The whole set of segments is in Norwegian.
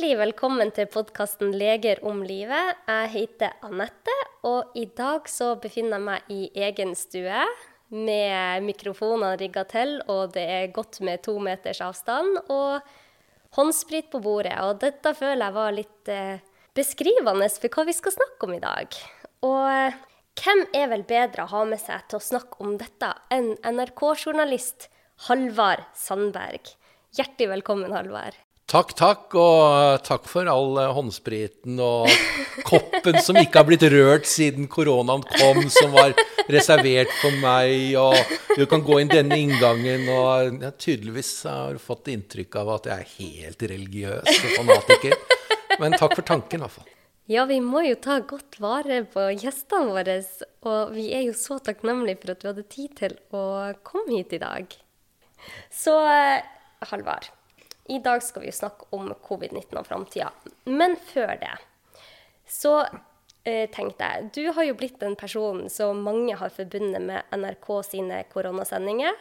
Hjertelig velkommen til podkasten 'Leger om livet'. Jeg heter Anette, og i dag så befinner jeg meg i egen stue med mikrofonene rigga til, og det er godt med to meters avstand, og håndsprit på bordet. Og dette føler jeg var litt eh, beskrivende for hva vi skal snakke om i dag. Og eh, hvem er vel bedre å ha med seg til å snakke om dette enn NRK-journalist Halvard Sandberg? Hjertelig velkommen, Halvard. Takk, takk, og takk for all eh, håndspriten og koppen som ikke har blitt rørt siden koronaen kom, som var reservert for meg, og du kan gå inn denne inngangen, og jeg tydeligvis har fått inntrykk av at jeg er helt religiøs og fanatiker. Men takk for tanken, i hvert fall. Ja, vi må jo ta godt vare på gjestene våre, og vi er jo så takknemlige for at du hadde tid til å komme hit i dag. Så eh, Halvard. I dag skal vi snakke om covid-19 og framtida. Men før det så eh, tenkte jeg Du har jo blitt en person som mange har forbundet med NRK sine koronasendinger.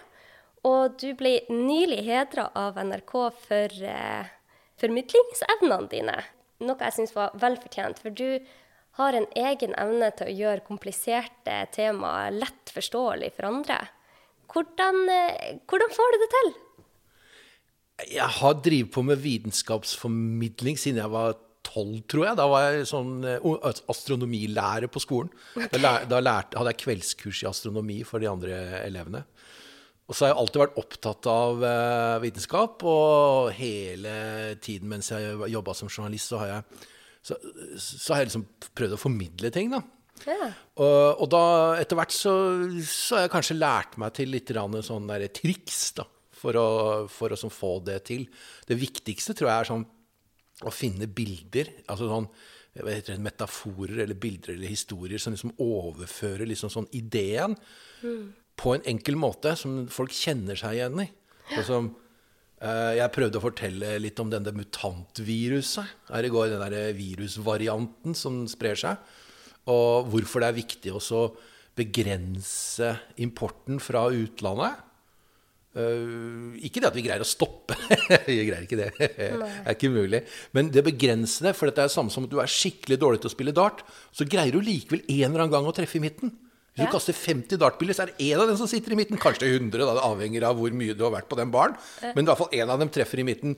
Og du ble nylig hedra av NRK for eh, formidlingsevnene dine. Noe jeg syns var vel fortjent. For du har en egen evne til å gjøre kompliserte temaer lett forståelig for andre. Hvordan, eh, hvordan får du det til? Jeg har drevet på med vitenskapsformidling siden jeg var tolv, tror jeg. Da var jeg sånn uh, astronomilærer på skolen. Da, lær, da lærte, hadde jeg kveldskurs i astronomi for de andre elevene. Og så har jeg alltid vært opptatt av uh, vitenskap, og hele tiden mens jeg jobba som journalist, så har jeg, så, så har jeg liksom prøvd å formidle ting, da. Ja. Og, og, da etter hvert så, så, har jeg kanskje lært meg til litt sånn triks, da for å, for å få det til. Det viktigste tror jeg er sånn å finne bilder. altså sånn metaforer eller bilder eller historier som liksom overfører liksom sånn ideen mm. på en enkel måte som folk kjenner seg igjen i. Sånn som uh, Jeg prøvde å fortelle litt om denne mutantviruset her i går. Den der virusvarianten som sprer seg. Og hvorfor det er viktig å begrense importen fra utlandet. Uh, ikke det at vi greier å stoppe. vi greier ikke det. det er ikke mulig. Men det begrenser det. For det er samme som at du er skikkelig dårlig til å spille dart. Så greier du likevel en eller annen gang å treffe i midten. Hvis ja. du kaster 50 dartbiller så er det én av dem som sitter i midten. Kanskje 100, da. det avhenger av hvor mye du har vært på den baren. Men i hvert fall én av dem treffer i midten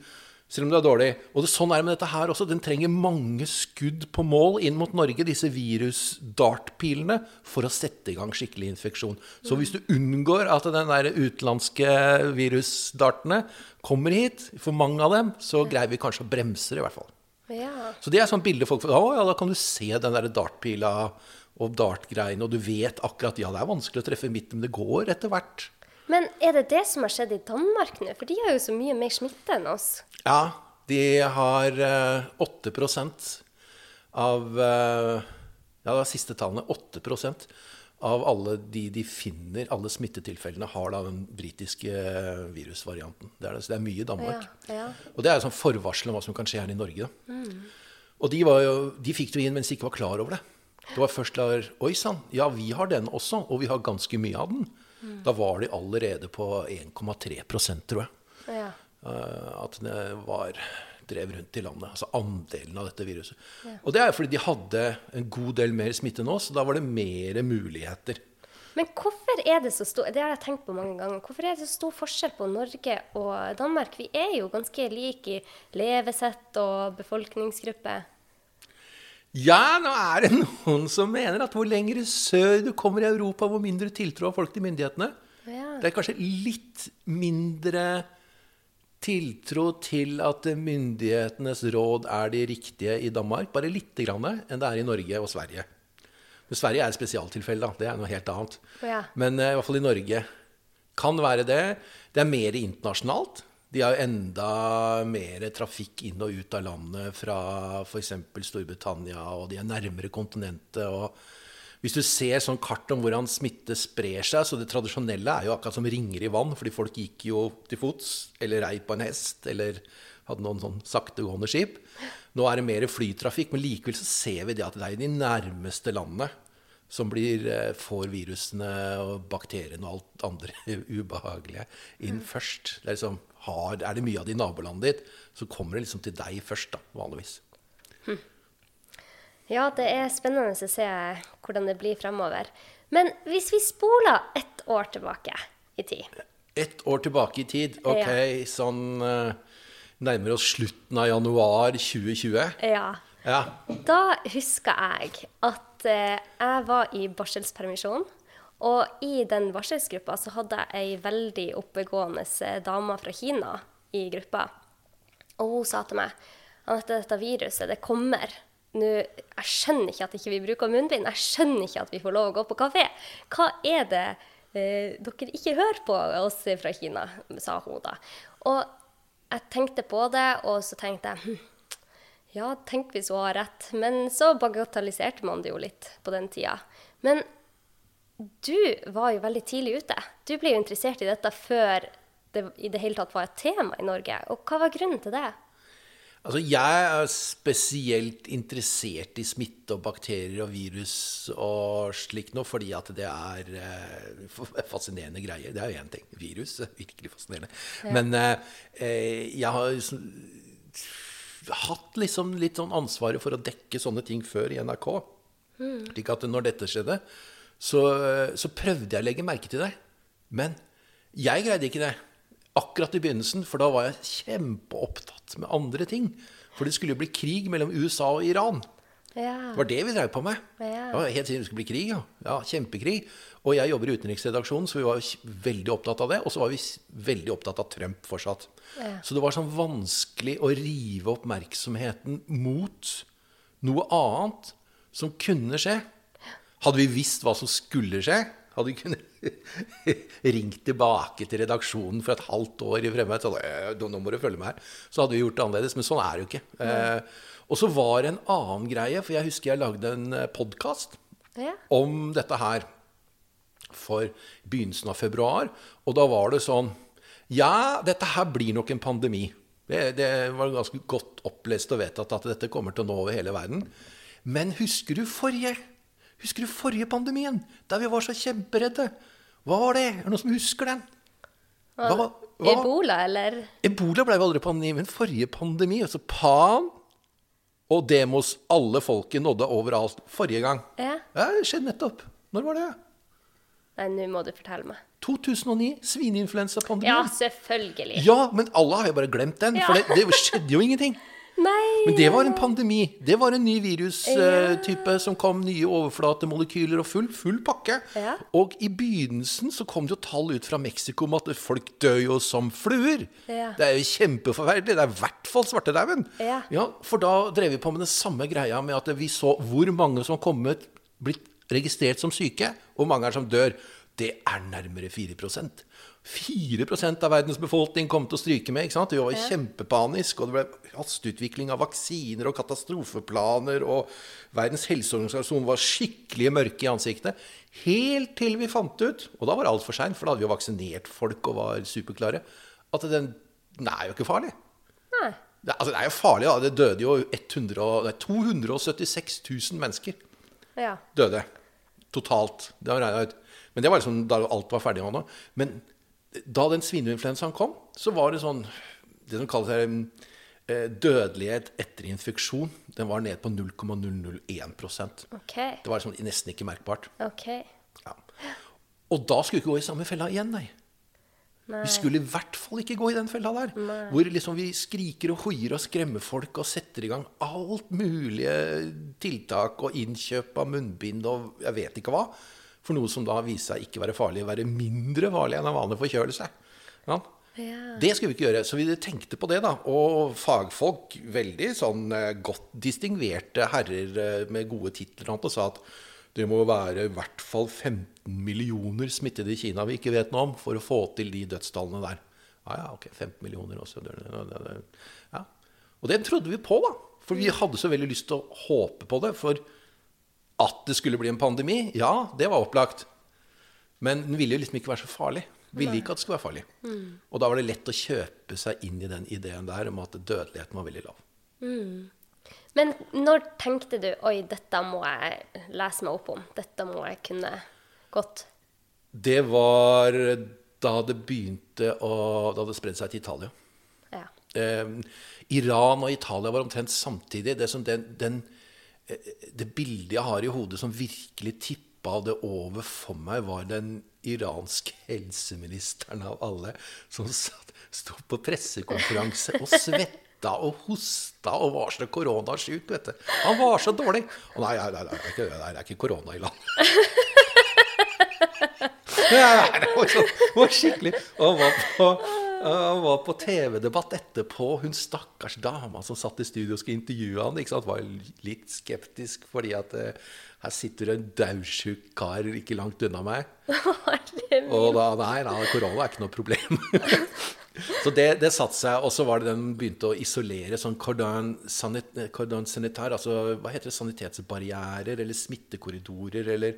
selv om du er dårlig. Og det, sånn er det med dette her også. Den trenger mange skudd på mål inn mot Norge, disse virus-dartpilene, for å sette i gang skikkelig infeksjon. Så hvis du unngår at den der utenlandske virusdartene kommer hit, for mange av dem, så greier vi kanskje å bremse det, i hvert fall. Ja. Så det er sånn bilde folk får. Å ja, da kan du se den der dartpila og dartgreiene, og du vet akkurat Ja, det er vanskelig å treffe midt, men det går etter hvert. Men er det det som har skjedd i Danmark nå? For de har jo så mye mer smitte enn oss. Ja, de har uh, 8 av uh, Ja, det er siste tallene. 8 av alle de de finner, alle smittetilfellene, har da den britiske uh, virusvarianten. Det er, det, så det er mye i Danmark. Ja, ja. Og det er jo sånn forvarsel om hva som kan skje her i Norge. Mm. Og de, jo, de fikk det jo inn mens de ikke var klar over det. Det var først der Oi sann, ja, vi har den også, og vi har ganske mye av den. Mm. Da var de allerede på 1,3% tror jeg. Ja. Eh, at det var drev rundt i landet. Altså andelen av dette viruset. Ja. Og det er fordi de hadde en god del mer smitte nå, så da var det mer muligheter. Men hvorfor er det så stor det har jeg tenkt på mange ganger, hvorfor er det så stor forskjell på Norge og Danmark? Vi er jo ganske like i levesett og befolkningsgruppe. Ja, nå er det noen som mener at hvor lenger sør du kommer i Europa, hvor mindre tiltro har folk til myndighetene. Ja. Det er kanskje litt mindre tiltro til at myndighetenes råd er de riktige i Danmark, bare lite grann, enn det er i Norge og Sverige. Men Sverige er et spesialtilfelle. Det er noe helt annet. Ja. Men uh, i hvert fall i Norge kan være det. Det er mer internasjonalt. De har jo enda mer trafikk inn og ut av landet fra f.eks. Storbritannia, og de er nærmere kontinentet. og hvis du ser sånn kart om hvordan smitte sprer seg, så det tradisjonelle er jo akkurat som ringer i vann, fordi folk gikk jo til fots, eller rei på en hest, eller hadde noen sånn saktegående skip. Nå er det mer flytrafikk, men likevel så ser vi det at det er i de nærmeste landene som blir, eh, får virusene og bakteriene og alt andre ubehagelige inn først. Det er, liksom, har, er det mye av det i nabolandet ditt, så kommer det liksom til deg først, da, vanligvis. Ja, det er spennende å se hvordan det blir fremover. Men hvis vi spoler ett år tilbake i tid Ett år tilbake i tid. Ok, Ja. sånn eh, nærmer oss slutten av januar 2020. Ja. Ja. Da husker jeg at eh, jeg var i barselspermisjon. Og i den varselsgruppa så hadde jeg ei veldig oppegående eh, dame fra Kina i gruppa. Og hun sa til meg at dette viruset, det kommer. Nå, jeg skjønner ikke at ikke vi bruker munnbind. Jeg skjønner ikke at vi får lov å gå på kafé. Hva er det eh, dere ikke hører på oss fra Kina, sa hun da. Og jeg tenkte på det, og så tenkte jeg hm, ja, tenk hvis hun har rett. Men så bagatelliserte man det jo litt på den tida. Men du var jo veldig tidlig ute. Du ble jo interessert i dette før det i det hele tatt var et tema i Norge. Og hva var grunnen til det? Altså, jeg er spesielt interessert i smitte og bakterier og virus og slikt noe, fordi at det er eh, fascinerende greier. Det er jo én ting. Virus er virkelig fascinerende. Men eh, eh, jeg har liksom hatt liksom litt sånn ansvaret for å dekke sånne ting før i NRK. Slik at når dette skjedde, så, så prøvde jeg å legge merke til det. Men jeg greide ikke det akkurat i begynnelsen, for da var jeg kjempeopptatt med andre ting. For det skulle jo bli krig mellom USA og Iran. Ja. Det var det vi drev på med. Ja. Helt siden det skulle bli krig. Ja. ja, kjempekrig. Og jeg jobber i utenriksredaksjonen, så vi var veldig opptatt av det. Og så var vi veldig opptatt av Trump fortsatt. Ja. Så det var sånn vanskelig å rive oppmerksomheten mot noe annet som kunne skje. Hadde vi visst hva som skulle skje, hadde vi kunnet ringt tilbake til redaksjonen for et halvt år i fremmed og sagt nå må du følge med her. Så hadde vi gjort det annerledes. Men sånn er det jo ikke. Eh, og så var det en annen greie, for jeg husker jeg lagde en podkast Ja. om dette her for begynnelsen av februar. Og da var det sånn Ja, dette her blir nok en pandemi. Det, det var ganske godt opplest og vedtatt at dette kommer til å nå over hele verden. Men husker du forrige? Husker du forrige pandemien? Der vi var så kjemperedde? Hva var det? Er det noen som husker den? Hva, hva? Ebola, eller? Ebola ble jo aldri pandemi, men forrige pandemi, altså pan og demos alle folket nådde overalt forrige gang. Ja. Ja, det skjedde nettopp. Når var det? Nei, nå må du fortelle meg. 2009. svineinfluensapandemien. Ja, selvfølgelig. Ja, men alle har jo bare glemt den, for Ja. det, det skjedde jo ingenting. Nei Men det var en pandemi. Det var en ny virustype som kom, nye overflatemolekyler og full, full pakke. Ja. Og i begynnelsen så kom det jo tall ut fra Mexico om at folk dør jo som fluer. Ja. Det er jo kjempeforferdelig. Det er i hvert fall svartedauden. Ja. for da drev vi på med den samme greia med at vi så hvor mange som har kommet, blitt registrert som syke, og hvor mange er som dør. Det er nærmere 4 4 av verdens befolkning kom til å stryke med. ikke sant? Vi var kjempepanisk, og det ble hasteutvikling av vaksiner og katastrofeplaner, og Verdens helseorganisasjon var skikkelig mørke i ansiktet. Helt til vi fant ut, og da var det altfor seint, for da hadde vi jo vaksinert folk og var superklare, at den, den er jo ikke farlig. Nei. Det, altså, det er jo farlig, da. Det døde jo 100, nei, 276 000 mennesker Ja. døde totalt. Det har regnet ut. Men det var liksom da alt var ferdig. Med Nå. Men da den svineinfluensaen kom, så var det sånn Det som kalles eh, dødelighet etter infeksjon, den var ned på 0,001 okay. Det var liksom nesten ikke merkbart. Okay. Ja. Og da skulle vi ikke gå i samme fella igjen, nei. Nei. Vi skulle i hvert fall ikke gå i den fella der. Hvor liksom vi skriker og hoier og skremmer folk og setter i gang alt mulige tiltak og innkjøp av munnbind og jeg vet ikke hva. For noe som da viser seg ikke være farlig, være mindre farlig enn en vanlig forkjølelse. Ja. Ja. Det skulle vi ikke gjøre, så vi tenkte på det, da. Og fagfolk, veldig sånn eh, godt distingverte herrer eh, med gode titler, og sa at det må være i hvert fall 15 millioner smittede i Kina vi ikke vet noe om, for å få til de dødstallene der. Ja, ja, ok, 15 millioner også. Ja. Og det trodde vi på, da. For vi hadde så veldig lyst til å håpe på det. For at det skulle bli en pandemi, ja, det var opplagt. Men den ville jo liksom ikke være så farlig. Ville ikke at det skulle være farlig. Og da var det lett å kjøpe seg inn i den ideen der om at dødeligheten var veldig lav. Men når tenkte du oi, dette må jeg lese meg opp om, dette må jeg kunne godt? Det var da det begynte å Da det spredde seg til Italia. Ja. Eh, Iran og Italia var omtrent samtidig. Det, som den, den, det bildet jeg har i hodet som virkelig tippa det over for meg, var den iranske helseministeren av alle som satt, sto på pressekonferanse og svetta og hosta og var så koronasjuk. vet du. Han var så dårlig. Og nei, nei, nei, det er ikke, korona i landet. Nei, det var, så, var skikkelig Og han var på, han var på TV-debatt etterpå. Hun stakkars dama som satt i studio og skulle intervjue han, ikke sant, var litt skeptisk fordi at eh, her sitter en daudsjuk kar ikke langt unna meg. Og da Nei, da, korona er ikke noe problem. så det, det satte seg. Og så var det den begynte å isolere sånn cordon, sanit, cordon sanitær, altså hva heter det, sanitetsbarrierer eller smittekorridorer eller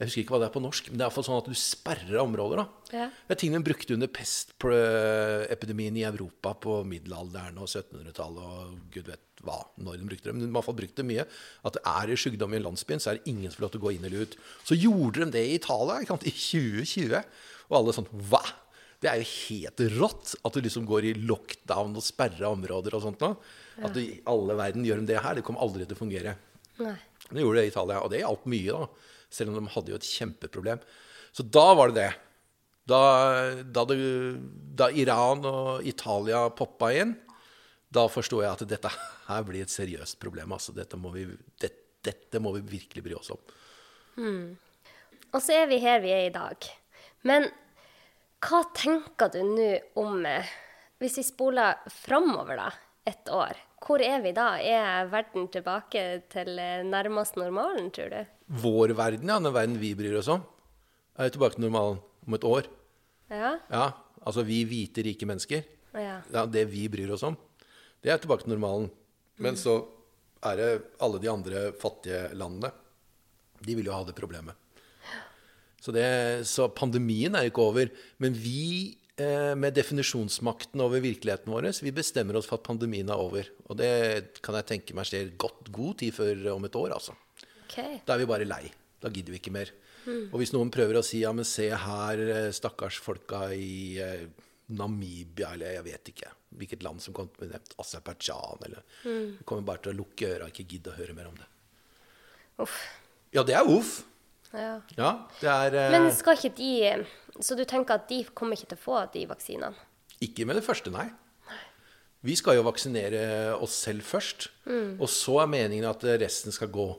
jeg husker ikke hva det er på norsk, men det er iallfall sånn at du sperrer områder. da. Ja. Det er ting de brukte under pestepidemien i Europa på middelalderen og 1700-tallet og gud vet hva, når de brukte det. Men de har i hvert fall brukt det mye. At det er i sykdom i landsbyen, så er det ingen som får lov til å gå inn eller ut. Så gjorde de det i Italia ikke sant, i 2020. Og alle sånn Hva? Det er jo helt rått at du liksom går i lockdown og sperrer områder og sånt nå. At du, alle verden gjør de det her. Det kommer aldri til å fungere. Nei. Det gjorde det i Italia, og det hjalp mye, da. Selv om de hadde jo et kjempeproblem. Så da var det det. Da, da, det, da Iran og Italia poppa inn, da forsto jeg at dette her blir et seriøst problem. Altså, dette, må vi, det, dette må vi virkelig bry oss om. Og så er vi her vi er i dag. Men hva tenker du nå om eh, Hvis vi spoler framover, et år, hvor er vi da? Er verden tilbake til eh, nærmest normalen, tror du? Vår verden, ja, den verden vi bryr oss om, er tilbake til normalen om et år. Ja? Ja, Altså vi hvite, rike mennesker. Ja. Ja, det vi bryr oss om, det er tilbake til normalen. Men så er det alle de andre fattige landene. De vil jo ha det problemet. Så, det, så pandemien er ikke over. Men vi eh, med definisjonsmakten over virkeligheten vår, vi bestemmer oss for at pandemien er over. Og det kan jeg tenke meg skjer godt, god tid før om et år, altså. OK. Da er vi bare lei. Da gidder vi ikke mer. Og hvis noen prøver å si ja, men se her, eh, stakkars folka i eh, Namibia, eller jeg vet ikke hvilket land som kommer til å bli nevnt, Aserbajdsjan, eller Vi kommer bare til å lukke øra og ikke gidde å høre mer om det. Uff. Ja, det er uff. Ja. Ja, det er eh, Men skal ikke de Så du tenker at de kommer ikke til å få de vaksinene? Ikke med det første, nei. Vi skal jo vaksinere oss selv først. Og så er meningen at resten skal gå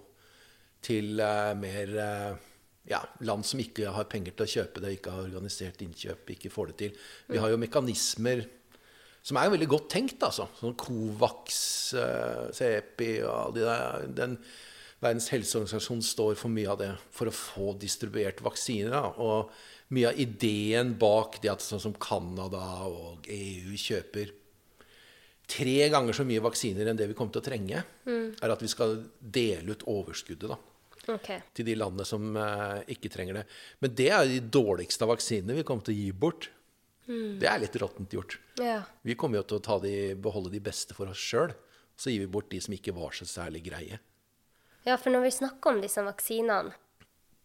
til eh, mer eh, ja, land som ikke har penger til å kjøpe det, ikke har organisert innkjøp, ikke får det til. Vi har jo mekanismer som er jo veldig godt tenkt, altså. Sånn Covax, eh, CEPI og alle de der. Den, Verdens helseorganisasjon står for mye av det for å få distribuert vaksiner. Da. Og mye av ideen bak det at sånn som Canada og EU kjøper tre ganger så mye vaksiner enn det vi kommer til å trenge, er at vi skal dele ut overskuddet da, OK. til de landene som eh, ikke trenger det. Men det er de dårligste av vaksinene vi kommer til å gi bort. Det er litt råttent gjort. Ja. Vi kommer jo til å ta de, beholde de beste for oss sjøl. Så gir vi bort de som ikke var så særlig greie. ja, for når vi snakker om disse vaksinene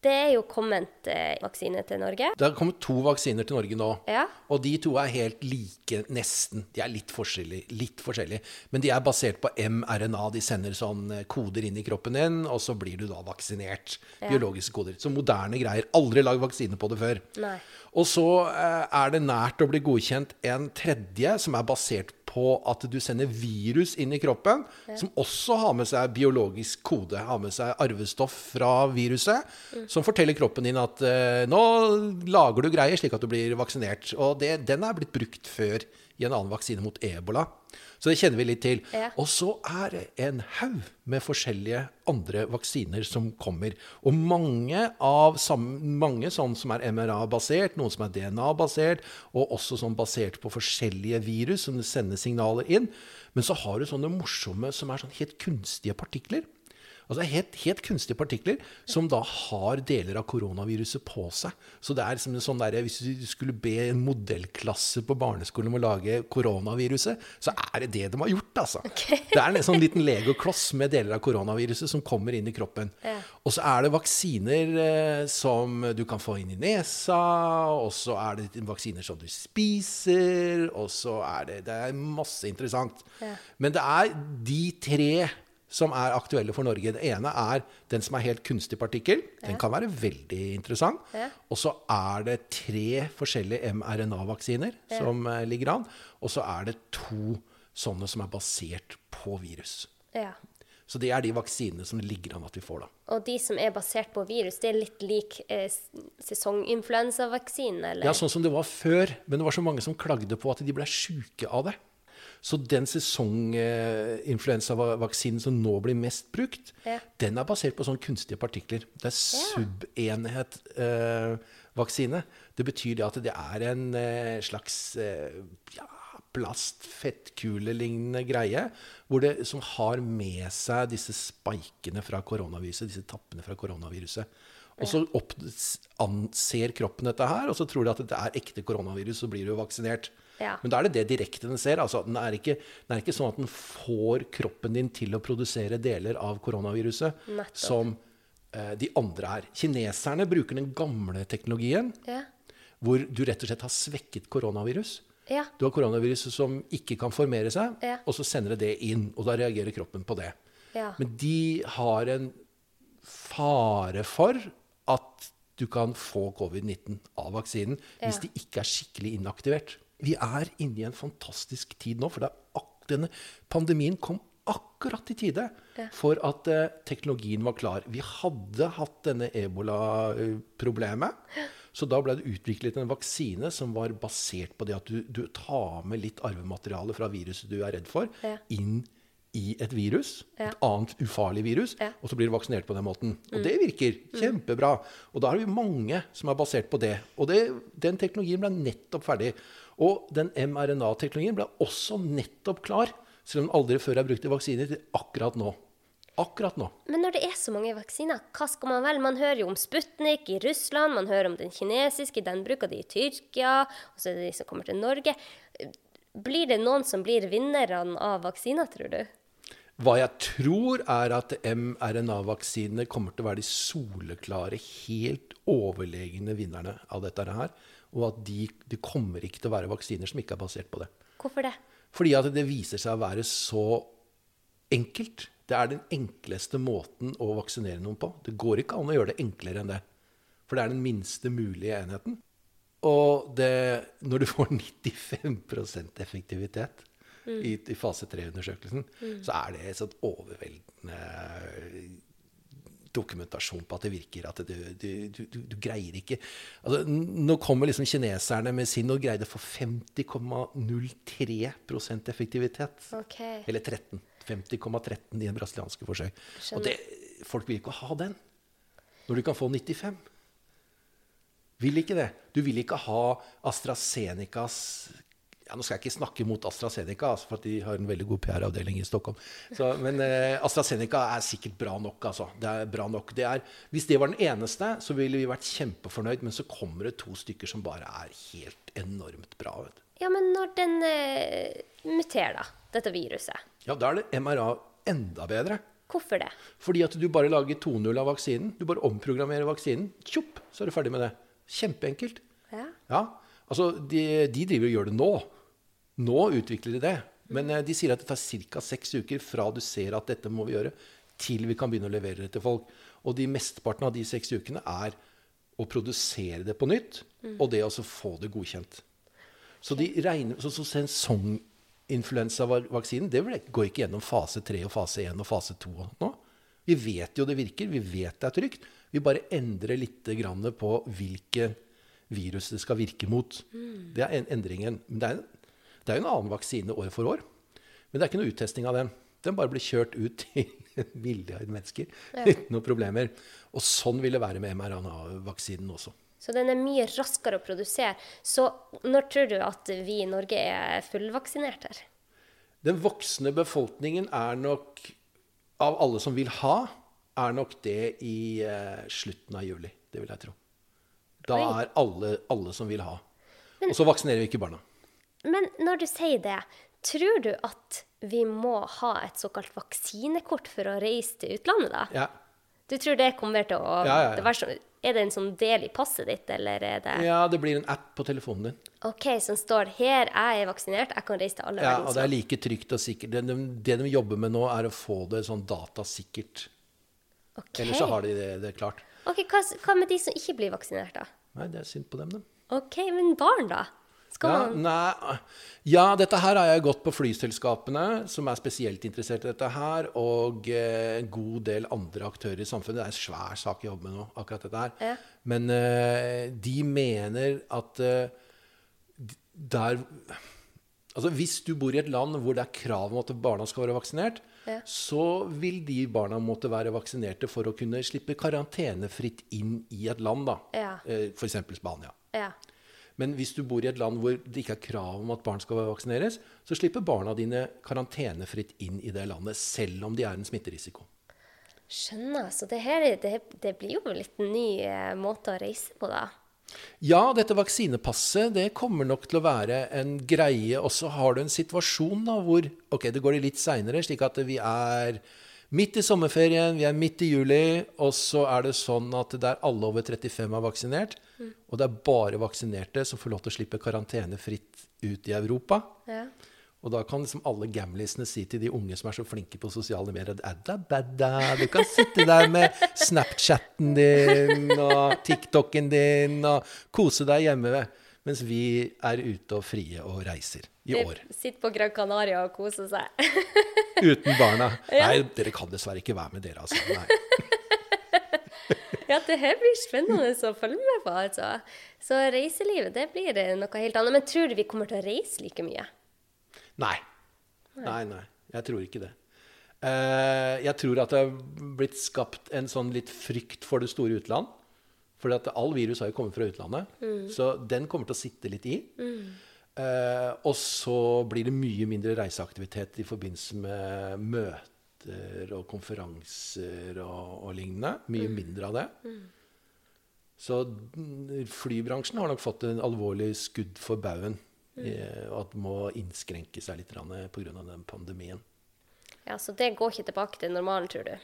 Det er jo kommet eh, vaksine til Norge. Det har kommet to vaksiner til Norge nå. Ja. Og de to er helt like, nesten. De er litt forskjellige, litt forskjellige. Men de er basert på mRNA. De sender sånn eh, koder inn i kroppen din, og så blir du da vaksinert. Biologiske koder. Så moderne greier. Aldri lagd vaksine på det før. Nei. Og så eh, er det nært å bli godkjent en tredje, som er basert på at du sender virus inn i kroppen, som også har med seg biologisk kode, har med seg arvestoff fra viruset, som forteller kroppen din at uh, nå lager du greier slik at du blir vaksinert. Og det, den er blitt brukt før i en annen vaksine mot ebola. Så det kjenner vi litt til. Ja. Og så er det en haug med forskjellige andre vaksiner som kommer. Og mange, av, mange sånn som er MRA-basert, noen som er DNA-basert, og også sånn basert på forskjellige virus som sender signaler inn. Men så har du sånne morsomme som er sånn helt kunstige partikler. Altså helt, helt kunstige partikler som da har deler av koronaviruset på seg. Så det er som en sånn der, Hvis du skulle be en modellklasse på barneskolen om å lage koronaviruset, så er det det de har gjort. altså. Det er en sånn liten legokloss med deler av koronaviruset som kommer inn i kroppen. Ja. Og så er det vaksiner eh, som du kan få inn i nesa, og så er det vaksiner som du spiser, og så er det Det er masse interessant. Ja. Men det er de tre som er aktuelle for Norge. Det ene er den som er helt kunstig partikkel. Den kan være veldig interessant. Ja. Og så er det tre forskjellige mRNA-vaksiner som eh, ligger an. Og så er det to sånne som er basert på virus. Ja. Så det er de vaksinene som ligger an at vi får, da. Og de som er basert på virus, det er litt lik eh, sesonginfluensavaksinen, eller? Ja, sånn som det var før. Men det var så mange som klagde på at de ble sjuke av det. Så den sesonginfluensavaksinen som nå blir mest brukt, Ja. den er basert på sånne kunstige partikler. Det er subenhet-vaksine. det betyr det at det er en eh, slags eh, ja, plast-fettkule-lignende greie hvor det, som har med seg disse spikene fra koronaviruset, disse tappene fra koronaviruset. Og så opp, anser kroppen dette her, og så tror de at det er ekte koronavirus, så blir du vaksinert. Ja. Men da er det det direkte den ser. Altså, den, er ikke, den er ikke sånn at den får kroppen din til å produsere deler av koronaviruset Nettopp. som eh, de andre er. Kineserne bruker den gamle teknologien Ja. hvor du rett og slett har svekket koronavirus. Ja. Du har koronavirus som ikke kan formere seg, og så sender det det inn. Og da reagerer kroppen på det. Ja. Men de har en fare for at du kan få covid-19 av vaksinen hvis de ikke er skikkelig inaktivert. Vi er inne i en fantastisk tid nå, for denne pandemien kom akkurat i tide for at eh, teknologien var klar. Vi hadde hatt denne ebola-problemet. Så da ble det utviklet en vaksine som var basert på det at du, du tar med litt arvemateriale fra viruset du er redd for, inn i et virus, Ja. et annet ufarlig virus, Ja. og så blir du vaksinert på den måten. Og det virker kjempebra. Og da er det jo mange som er basert på det. Og det, den teknologien ble nettopp ferdig. Og den mRNA-teknologien ble også nettopp klar, selv om den aldri før er brukt i vaksiner, til akkurat nå. Akkurat nå. Men når det er så mange vaksiner, hva skal man velge? Man hører jo om Sputnik i Russland, man hører om den kinesiske, den bruker de i Tyrkia, og så er det de som kommer til Norge. Blir det noen som blir vinnerne av vaksiner, tror du? Hva jeg tror, er at mRNA-vaksinene kommer til å være de soleklare, helt overlegne vinnerne av dette her. Og at de, det kommer ikke til å være vaksiner som ikke er basert på det. Hvorfor det? Fordi at det viser seg å være så enkelt. Det er den enkleste måten å vaksinere noen på. Det går ikke an å gjøre det enklere enn det. For det er den minste mulige enheten. Og det, når du får 95% effektivitet i, i fase 3-undersøkelsen, så er det et overveldende dokumentasjon på at det virker. At du, du, du, du, greier ikke altså, Nå kommer liksom kineserne med sin og greide for 50,03% effektivitet. Okay. Eller 13. 50,13 i en brasilianske forsøk. Og det, folk vil ikke ha den. Når du kan få 95. Vil ikke det. Du vil ikke ha AstraZenecas ja, Nå skal jeg ikke snakke mot AstraZeneca, altså, for at de har en veldig god PR-avdeling i Stockholm. Så, men eh, AstraZeneca er sikkert bra nok. Altså. Det er bra nok. Det er, hvis det var den eneste, så ville vi vært kjempefornøyd. Men så kommer det to stykker som bare er helt enormt bra. Vet. Ja, men når den eh, muterer, da, dette viruset, Ja, da er det MRA enda bedre. hvorfor det? Fordi at du bare lager 2.0 av vaksinen. Du bare omprogrammerer vaksinen. Tjopp, så er du ferdig med det. Kjempeenkelt. Ja. Ja, altså de, de driver og gjør det nå. Nå utvikler de det. Men eh, de sier at det tar ca. seks uker fra du ser at dette må vi gjøre, til vi kan begynne å levere det til folk. Og de mesteparten av de seks ukene er å produsere det på nytt, og det å få det godkjent. Så de regner, så, så sesonginfluensavaksinen det går ikke gjennom fase 3 og fase 1 og fase 2 nå. Vi vet jo det virker, vi vet det er trygt. Vi bare endrer litt på hvilke virus det skal virke mot. Det er en, endringen. Men det er, det er jo en annen vaksine år for år. Men det er ikke noe uttesting av den. Den bare blir kjørt ut til milliard mennesker uten noen problemer. Og sånn vil det være med mRNA-vaksinen også. Så den er mye raskere å produsere. Så når tror du at vi i Norge er fullvaksinert her? Den voksne befolkningen er nok, av alle som vil ha, er nok det i eh, slutten av juli. Det vil jeg tro. Da er alle, alle som vil ha. Og så vaksinerer vi ikke barna. Men når du sier det, Tror du at vi må ha et såkalt vaksinekort for å reise til utlandet, da? Ja. Du tror det kommer til å Ja, ja, ja. Er det en sånn del i passet ditt, eller er det ja, det blir en app på telefonen din. OK, som står her, jeg er vaksinert, jeg kan reise til alle Ja, verdens og det er like trygt og sikkert. Det de, det de jobber med nå, er å få det sånn datasikkert. Ok. Ellers så har de det, det klart. Ok, hva, hva med de som ikke blir vaksinert, da? Nei, det er synd på dem, dem. OK, men barn, da? Ja, nei, ja, dette her har jeg gått på flyselskapene, som er spesielt interessert i dette her, og eh, en god del andre aktører i samfunnet. Det er en svær sak jeg jobber med nå, akkurat dette her. Ja. Men eh, de mener at eh, der Altså Hvis du bor i et land hvor det er krav om at barna skal være vaksinert, Ja. så vil de barna måtte være vaksinerte for å kunne slippe karantenefritt inn i et land, da. Ja. Eh, F.eks. Spania. Ja. Men hvis du bor i et land hvor det ikke er krav om at barn skal vaksineres, så slipper barna dine karantenefritt inn i det landet, selv om de er en smitterisiko. Skjønner. Så det her er- det, det blir jo en litt ny eh, måte å reise på, da. Ja, dette vaksinepasset det kommer nok til å være en greie. Og så har du en situasjon da, hvor ok, det går litt seinere, slik at vi er midt i sommerferien, vi er midt i juli, og så er det sånn at der alle over 35 er vaksinert, og det er bare vaksinerte som får lov til å slippe karantene fritt ut i Europa. Ja. Og da kan liksom alle gamlisene si til de unge som er så flinke på sosiale medier Adda, badda, du kan sitte der med Snapchatten din og TikToken din og kose deg hjemme. Mens vi er ute og frie og reiser i år. Sitter på Gran Canaria og kose seg. Uten barna. Ja. Nei, dere kan dessverre ikke være med dere, altså. Nei. ja, det her blir spennende å følge med på, altså. Så reiselivet, det blir eh, noe helt annet. Men tror du vi kommer til å reise like mye? Nei. Nei, nei. Jeg tror ikke det. Eh, jeg tror at det har blitt skapt en sånn litt frykt for det store utland. For all virus har jo kommet fra utlandet. Så den kommer til å sitte litt i. Eh, og så blir det mye mindre reiseaktivitet i forbindelse med møter og konferanser og, og lignende. Mye mindre av det. Så mm, flybransjen har nok fått en alvorlig skudd for baugen. eh, Og at må innskrenke seg litt pga. den pandemien. Ja, Så det går ikke tilbake til normalen, tror du?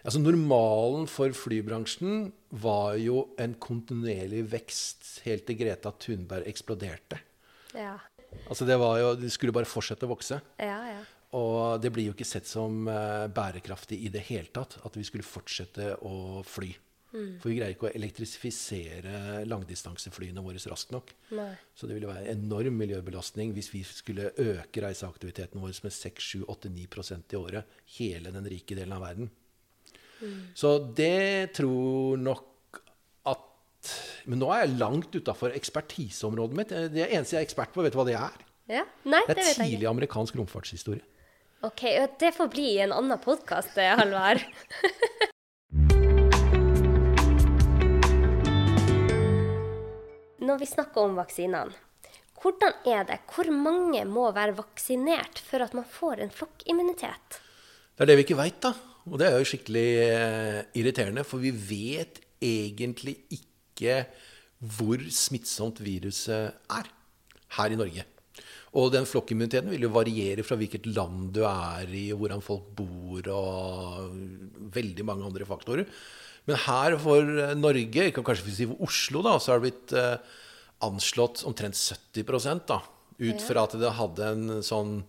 Altså Normalen for flybransjen var jo en kontinuerlig vekst helt til Greta Thunberg eksploderte. Ja. Altså Det var jo, De skulle bare fortsette å vokse. Ja, ja. Og det blir jo ikke sett som eh, bærekraftig i det hele tatt at vi skulle fortsette å fly. For vi greier ikke å elektrifisere langdistanseflyene våre raskt nok. Nei. Så det ville være en enorm miljøbelastning hvis vi skulle øke reiseaktiviteten vår med 6-7-8-9% i året. Hele den rike delen av verden. Så det tror nok at Men nå er jeg langt utafor ekspertiseområdet mitt. Det eneste jeg er ekspert på, vet du hva det er? ja? Nei, Det det er vet jeg ikke. tidlig amerikansk romfartshistorie. Ok, Det får bli en annen podkast, Halvard. Når vi snakker om vaksinene, hvordan er det? Hvor mange må være vaksinert for at man får en flokkimmunitet? Det er det vi ikke veit, da. Og det er jo skikkelig eh, irriterende, for vi vet egentlig ikke hvor smittsomt viruset er her i Norge. Og den flokkimmuniteten vil jo variere fra hvilket land du er i, og hvordan folk bor, og veldig mange andre faktorer. Men her for eh, Norge, jeg kan kanskje si for Oslo, da, så har det blitt eh, anslått omtrent 70 da, ut fra at det hadde en sånn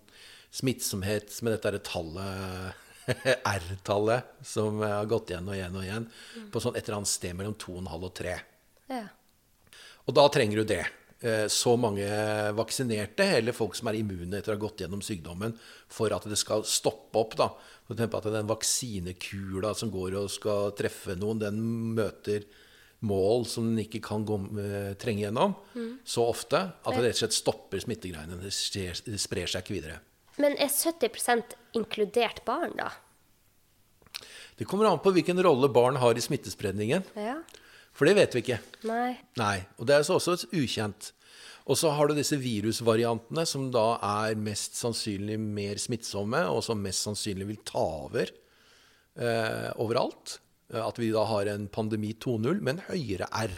smittsomhet med dette tallet R-tallet som har gått igjen og igjen og igjen, på sånn et eller annet sted mellom 2,5 og 3. Ja. Og da trenger du det. Eh, Så mange vaksinerte, eller folk som er immune etter å ha gått gjennom sykdommen, for at det skal stoppe opp. da. For eksempel at den vaksinekula som går og skal treffe noen, den møter mål som den ikke kan gå, eh, trenge gjennom så ofte at det rett og slett stopper smittegreiene. Det sprer seg ikke videre. Men er 70% inkludert barn, da? Det kommer an på hvilken rolle barn har i smittespredningen. Ja. For det vet vi ikke. Nei. Nei, og det er så også ukjent. Og så har du disse virusvariantene som da er mest sannsynlig mer smittsomme, og som mest sannsynlig vil ta over eh, overalt. Eh, At vi da har en pandemi 2.0 med en høyere R.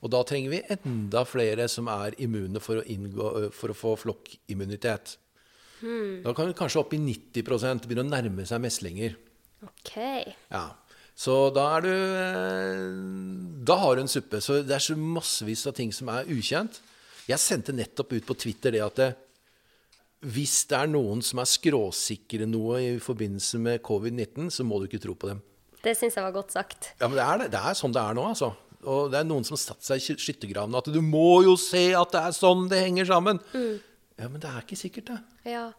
Og da trenger vi enda flere som er immune for å, inngå, for å få flokkimmunitet. Da kan vi kanskje opp i 90 begynne å nærme seg meslinger. OK. Ja. Så da er du eh, Da har du en suppe. Så det er så massevis av ting som er ukjent. Jeg sendte nettopp ut på Twitter det at det, hvis det er noen som er skråsikre noe i forbindelse med covid-19, så må du ikke tro på dem. Det syns jeg var godt sagt. Ja, men det er, det. det er sånn det er nå, altså. Og det er noen som har satt seg i sky- skyttergravene at du må jo se at det er sånn det henger sammen. Ja, men det er ikke sikkert, det. Ja.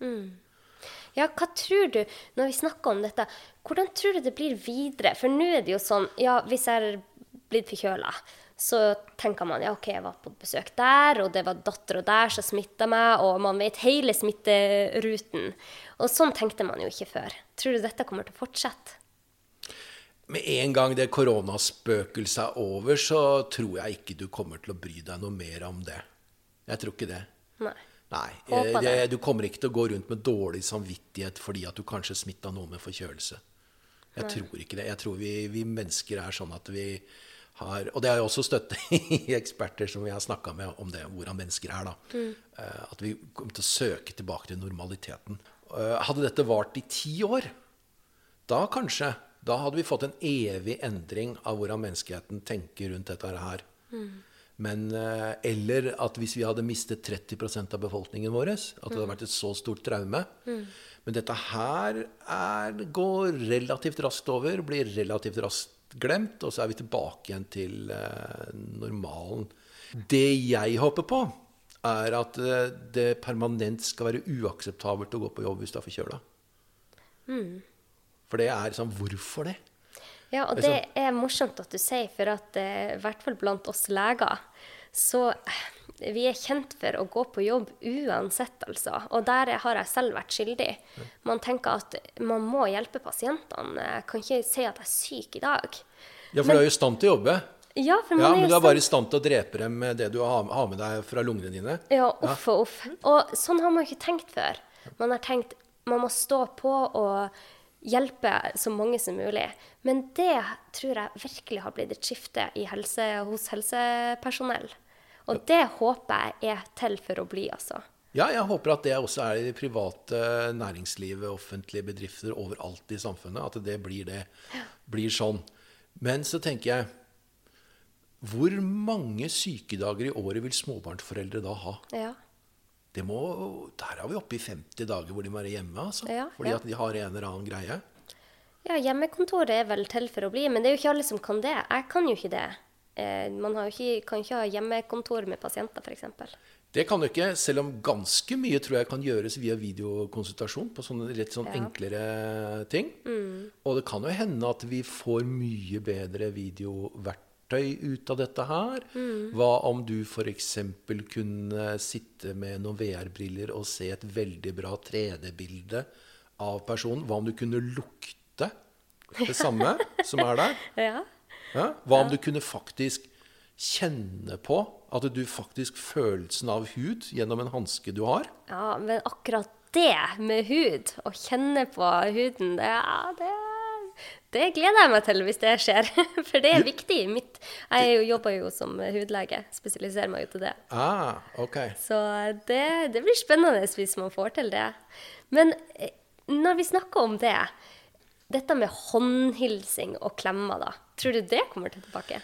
Mm. Ja, hva tror du, når vi snakker om dette, hvordan tror du det blir videre? For nå er det jo sånn, ja, hvis jeg er blitt forkjøla, så tenker man ja, OK, jeg var på besøk der, og det var dattera der som smitta meg, og man vet hele smitteruten. Og sånn tenkte man jo ikke før. Tror du dette kommer til å fortsette? Med en gang det koronaspøkelset er over, så tror jeg ikke du kommer til å bry deg noe mer om det. Jeg tror ikke det. Nei. Nei. Eh, det, du kommer ikke til å gå rundt med dårlig samvittighet fordi at du kanskje smitta noe med forkjølelse. Jeg tror ikke det. Jeg tror vi, vi mennesker er sånn at vi har Og det er jo også støtte i eksperter som vi har snakka med om det, hvordan mennesker er. da. Mm. At vi kommer til å søke tilbake til normaliteten. Eh, Hadde dette vart i ti år, da kanskje Da hadde vi fått en evig endring av hvordan menneskeheten tenker rundt dette her. Men, eh, eller at hvis vi hadde mistet 30% av befolkningen vår, at det hadde vært et så stort traume. Men dette her er, går relativt raskt over, blir relativt raskt glemt, og så er vi tilbake igjen til eh, normalen. Det jeg håper på, er at eh, det permanent skal være uakseptabelt å gå på jobb hvis du er forkjøla. For det er sånn Hvorfor det? Ja, og Det er er morsomt at du sier, for at eh, i hvert fall blant oss leger, så eh, vi er kjent for å gå på jobb uansett, altså. Og der har jeg selv vært skyldig. Man tenker at man må hjelpe pasientene. Jeg kan ikke si at jeg er syk i dag. Ja, for du er jo i stand til å jobbe. Ja, for man Ja, er Men jo du er bare i stand- til å drepe dem med det du har med deg fra lungene dine. Ja, uff og uff. Og sånn har man ikke tenkt før. Man har tenkt man må stå på og hjelpe så mange som mulig. Men det tror jeg virkelig har blitt et skifte i helse, hos helsepersonell. Og det håper jeg er til for å bli, altså. Ja, jeg håper at det også er i det private næringslivet, offentlige bedrifter overalt i samfunnet. At det blir, det, blir sånn. Men så tenker jeg Hvor mange sykedager i året vil småbarnsforeldre da ha? Ja. Det må, der er vi oppe i 50 dager hvor de må være hjemme. Altså, Ja, fordi ja. at de har en eller annen greie. ja, hjemmekontoret er vel til for å bli, men det er jo ikke alle som kan det. Jeg kan jo ikke det. Eh, man har jo ikke, kan ikke ha hjemmekontor med pasienter, f.eks. Det kan du ikke, selv om ganske mye tror jeg kan gjøres via videokonsultasjon på sånne litt sånn Ja. enklere ting. Og det kan jo hende at vi får mye bedre videoverktøy ut av dette her. Hva om du f.eks. kunne sitte med noen VR-briller og se et veldig bra 3D-bilde av personen? Hva om du kunne lukte det samme som er der? Ja. Ja? Hva om du kunne faktisk kjenne på at du faktisk følelsen av hud gjennom en hanske du har? Ja, men akkurat det med hud, å kjenne på huden, det, ja, det, det gleder jeg meg til hvis det skjer. For det er viktig. i Mitt, jeg er jo- jobber jo som hudlege, spesialiserer meg jo til det. Ah, ok. Så det, det blir spennende hvis man får til det. Men eh, når vi snakker om det, dette med håndhilsing og klemmer, da. Tror du det kommer til tilbake?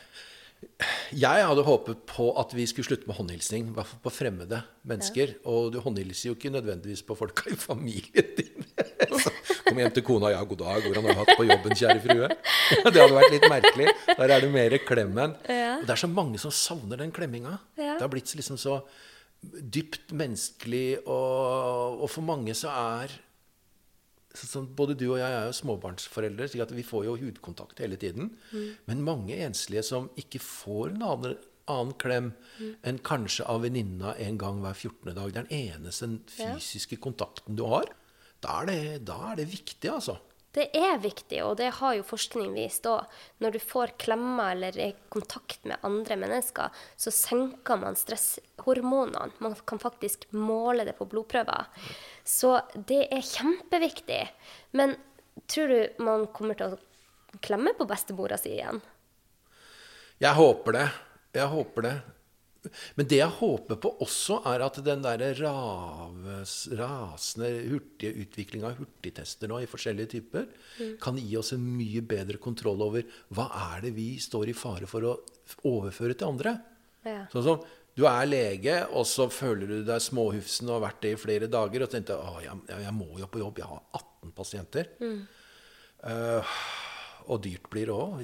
Jeg hadde håpet på at vi skulle slutte med håndhilsing, i hvert fall på fremmede mennesker. Og du håndhilser jo ikke nødvendigvis på folka i familien din. Kom hjem til kona, ja, god dag, hvordan har du hatt på jobben, kjære frue? Det hadde vært litt merkelig. Der er det mer klemmen. Ja. Og det er så mange som savner den klemminga. Ja. Det har blitt liksom så dypt menneskelig, og, og for mange så er så- sånn, Både du og jeg er jo småbarnsforeldre, så vi får jo hudkontakt hele tiden. Men mange enslige som ikke får en annen, annen klem enn kanskje av venninna en gang hver 14. dag. Det er den eneste fysiske kontakten du har. Da er det, da er det viktig, altså. Det er viktig, og det har jo forskning vist òg. Når du får klemmer eller er i kontakt med andre mennesker, så senker man stresshormonene. Man kan faktisk måle det på blodprøver. Så det er kjempeviktig. Men tror du man kommer til å klemme på bestemora si igjen? Jeg håper det. Jeg håper det. Men det jeg håper på også, er at den der raves, rasende hurtige utviklinga av hurtigtester nå i forskjellige typer kan gi oss en mye bedre kontroll over hva er det vi står i fare for å overføre til andre. Ja. Sånn som du er lege, og så føler du deg småhufsen og har vært det i flere dager, og tenkte at jeg, jeg må jo på jobb, jeg har 18 pasienter. Eh, og dyrt blir det òg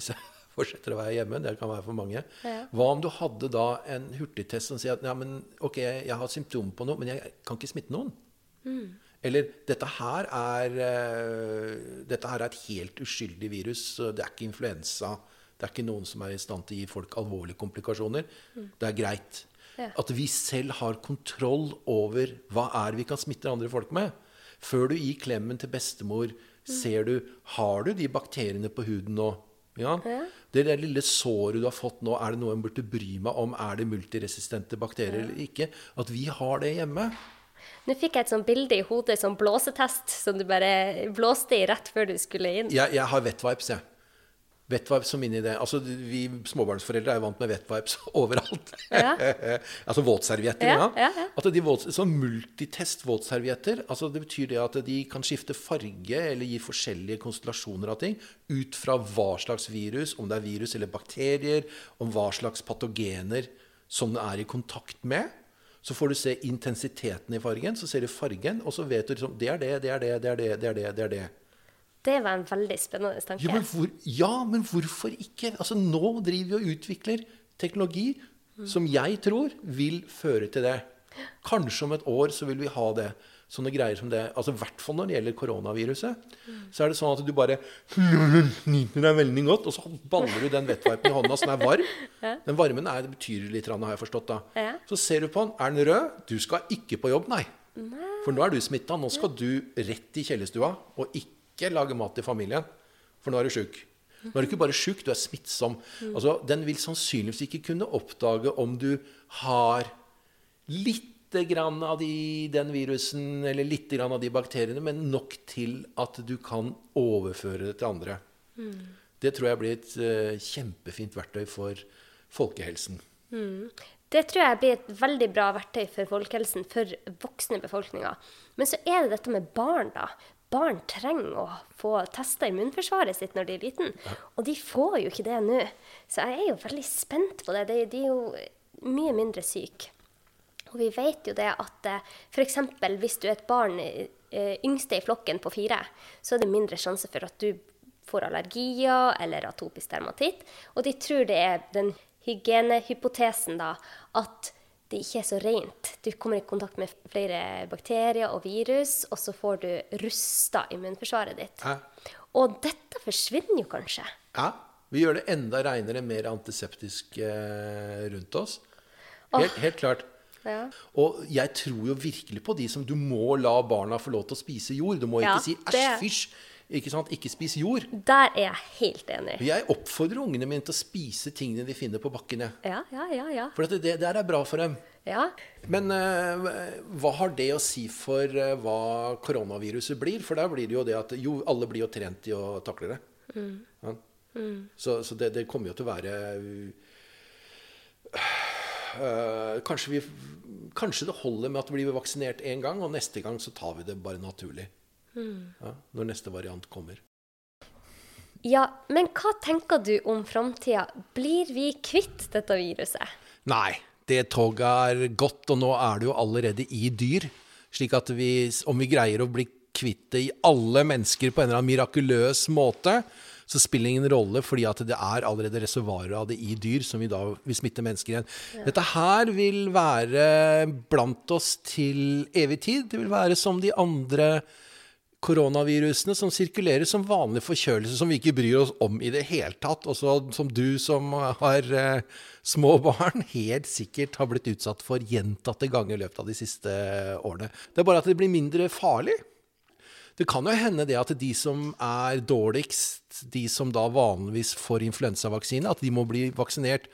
fortsetter å være hjemme. Det kan være for mange. Ja. Hva om du hadde da en hurtigtest som sier at ja, men, ok, jeg har symptomer på noe, men jeg kan ikke smitte noen? Eller dette her, er, eh, dette her er et helt uskyldig virus. Det er ikke influensa. Det er ikke noen som er i stand til å gi folk alvorlige komplikasjoner. Det er greit. Ja. At vi selv har kontroll over hva er vi kan smitte andre folk med. Før du gir klemmen til bestemor, ser du Har du de bakteriene på huden nå? Ja? Det der lille såret du har fått nå, er det noe en burde bry meg om? Er det multiresistente bakterier eller ikke? At vi har det hjemme. Nå fikk jeg et sånt bilde i hodet som blåsetest, som du bare blåste i rett før du skulle inn. Jeg, jeg har wet vibes, jeg. Wet-vipes som inni det. Altså, vi småbarnsforeldre er jo vant med wet-vipes overalt. Ja. altså våtservietter. Ja, Ja, ja, de våt, sånn multitest våtservietter, altså det betyr det at de kan skifte farge eller gi forskjellige konstellasjoner av ting ut fra hva slags virus, om det er virus eller bakterier, om hva slags patogener som det er i kontakt med. Så får du se intensiteten i fargen, så ser du fargen, og så vet du liksom Det er det, det er det, det er det, det er det. det er det. Det var en veldig spennende tanke. Ja men, hvor, ja, men hvorfor ikke? Altså, nå driver vi og utvikler teknologi som jeg tror vil føre til det. Kanskje om et år så vil vi ha det. Sånne greier som det. Altså, I hvert fall når det gjelder koronaviruset. Så er det sånn at du bare nyter deg veldig godt, og så baller du den vettvipen i hånda som er varm. Den varmen er, det betyr litt, har jeg forstått. da. Ja. Så ser du på den. Er den rød? Du skal ikke på jobb, nei. For nå er du smitta. Nå skal du rett i kjellerstua og ikke lage mat til familien. For nå er du sjuk. Nå er du ikke bare sjuk, du er smittsom. Altså, den vil sannsynligvis ikke kunne oppdage om du har litt grann av de, den virusen eller litt grann av de bakteriene, men nok til at du kan overføre det til andre. Det tror jeg blir et uh, kjempefint verktøy for folkehelsen. Det tror jeg blir et veldig bra verktøy for folkehelsen for voksne befolkninger. Men så er det dette med barn, da. Barn trenger å få testa immunforsvaret sitt når de er liten. Og de får jo ikke det nå. Så jeg er jo veldig spent på det. De, de er jo mye mindre syke. Og vi vet jo det at eh, f.eks. hvis du er et barn eh, yngste i flokken på fire, så er det mindre sjanse for at du får allergier eller atopisk dermatitt. Og de tror det er den hygienehypotesen, da, at det ikke er så rent. Du kommer i kontakt med flere bakterier og virus, og så får du rusta immunforsvaret ditt. Hæ? Og dette forsvinner jo kanskje. Ja, vi gjør det enda reinere, mer antiseptisk eh, rundt oss. Helt, helt klart. Ja. Og jeg tror jo virkelig på de som Du må la barna få lov til å spise jord. Du må Ja, ikke si 'æsj, fysj'. Ikke sant? Ikke spis jord. Der er jeg helt enig. Jeg oppfordrer ungene mine til å spise tingene de finner på bakken. jeg. Ja, ja, ja. ja. For at det, det der er bra for dem. ja. Men uh, hva har det å si for uh, hva koronaviruset blir? For der blir det jo det at jo, alle blir jo trent i å takle det. Ja. Så, så det, det kommer jo til å være uh, kanskje, vi, kanskje det holder med at vi blir vaksinert én gang, og neste gang så tar vi det bare naturlig. Ja, når neste variant kommer. Ja, men hva tenker du om framtida? Blir vi kvitt dette viruset? Nei, det toget er gått, og nå er det jo allerede i dyr. Slik at vi, om vi greier å bli kvitt det i alle mennesker på en eller annen mirakuløs måte, så spiller det ingen rolle, fordi at det er allerede reservoarer av det i dyr som vi da vil smitte mennesker igjen. Dette her vil være blant oss til evig tid. Det vil være som de andre koronavirusene som sirkulerer som vanlig forkjølelse, som vi ikke bryr oss om i det hele tatt. Og som du som har eh, små barn, helt sikkert har blitt utsatt for gjentatte ganger i løpet av de siste årene. Det er bare at det blir mindre farlig. Det kan jo hende det at de som er dårligst, de som da vanligvis får influensavaksine, at de må bli vaksinert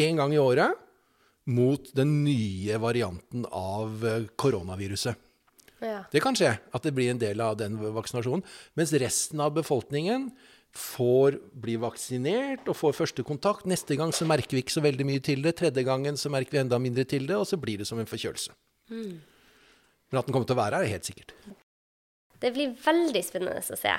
én gang i året mot den nye varianten av eh, koronaviruset. Ja. Det kan skje at det blir en del av den vaksinasjonen. Mens resten av befolkningen får bli vaksinert og får første kontakt. Neste gang så merker vi ikke så veldig mye til det. Tredje gangen så merker vi enda mindre til det, og så blir det som en forkjølelse. Men at den kommer til å være her, er helt sikkert. Det blir veldig spennende å se.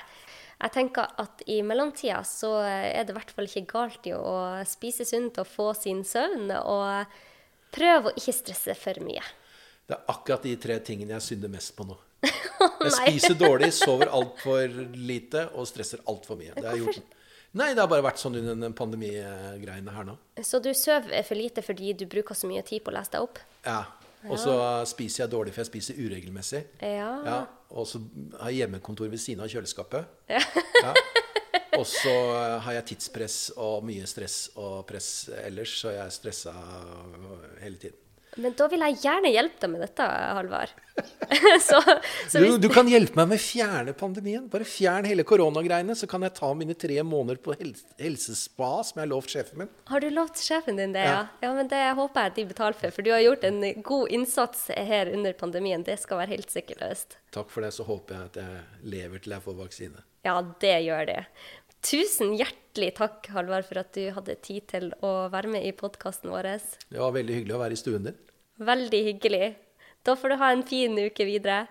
Jeg tenker at i mellomtida så er det i hvert fall ikke galt i å spise sunt og få sin søvn, og prøve å ikke stresse for mye. Det er akkurat de tre tingene jeg synder mest på nå. Jeg spiser dårlig, sover altfor lite og stresser altfor mye. Det har jeg gjort. Nei, det har bare vært sånn under den pandemigreiene her nå. Så du sover for lite fordi du bruker så mye tid på å lese deg opp? Ja. Og så spiser jeg dårlig, for jeg spiser uregelmessig. Ja. Ja, og så har jeg hjemmekontor ved siden av kjøleskapet. Ja. Ja. Og så har jeg tidspress og mye stress og press ellers, så jeg er stressa hele tiden. Men da vil jeg gjerne hjelpe deg med dette, Halvard. så, så Du, hvis, du kan hjelpe meg med å fjerne pandemien. Bare fjern hele koronagreiene, så kan jeg ta mine tre måneder på helse, helsespa, som jeg har lovt sjefen min. har du lovt sjefen din det, ja? Ja. Ja, men det håper jeg de betaler for, for du har gjort en god innsats her under pandemien. Det skal være helt sikkert. Takk for det, så håper jeg at jeg lever til jeg får vaksine. Ja, det gjør det. Tusen hjertelig takk, Halvard, for at du hadde tid til å være med i podkasten vår. Det var veldig hyggelig å være i stuen din. Veldig hyggelig. Da får du ha en fin uke videre.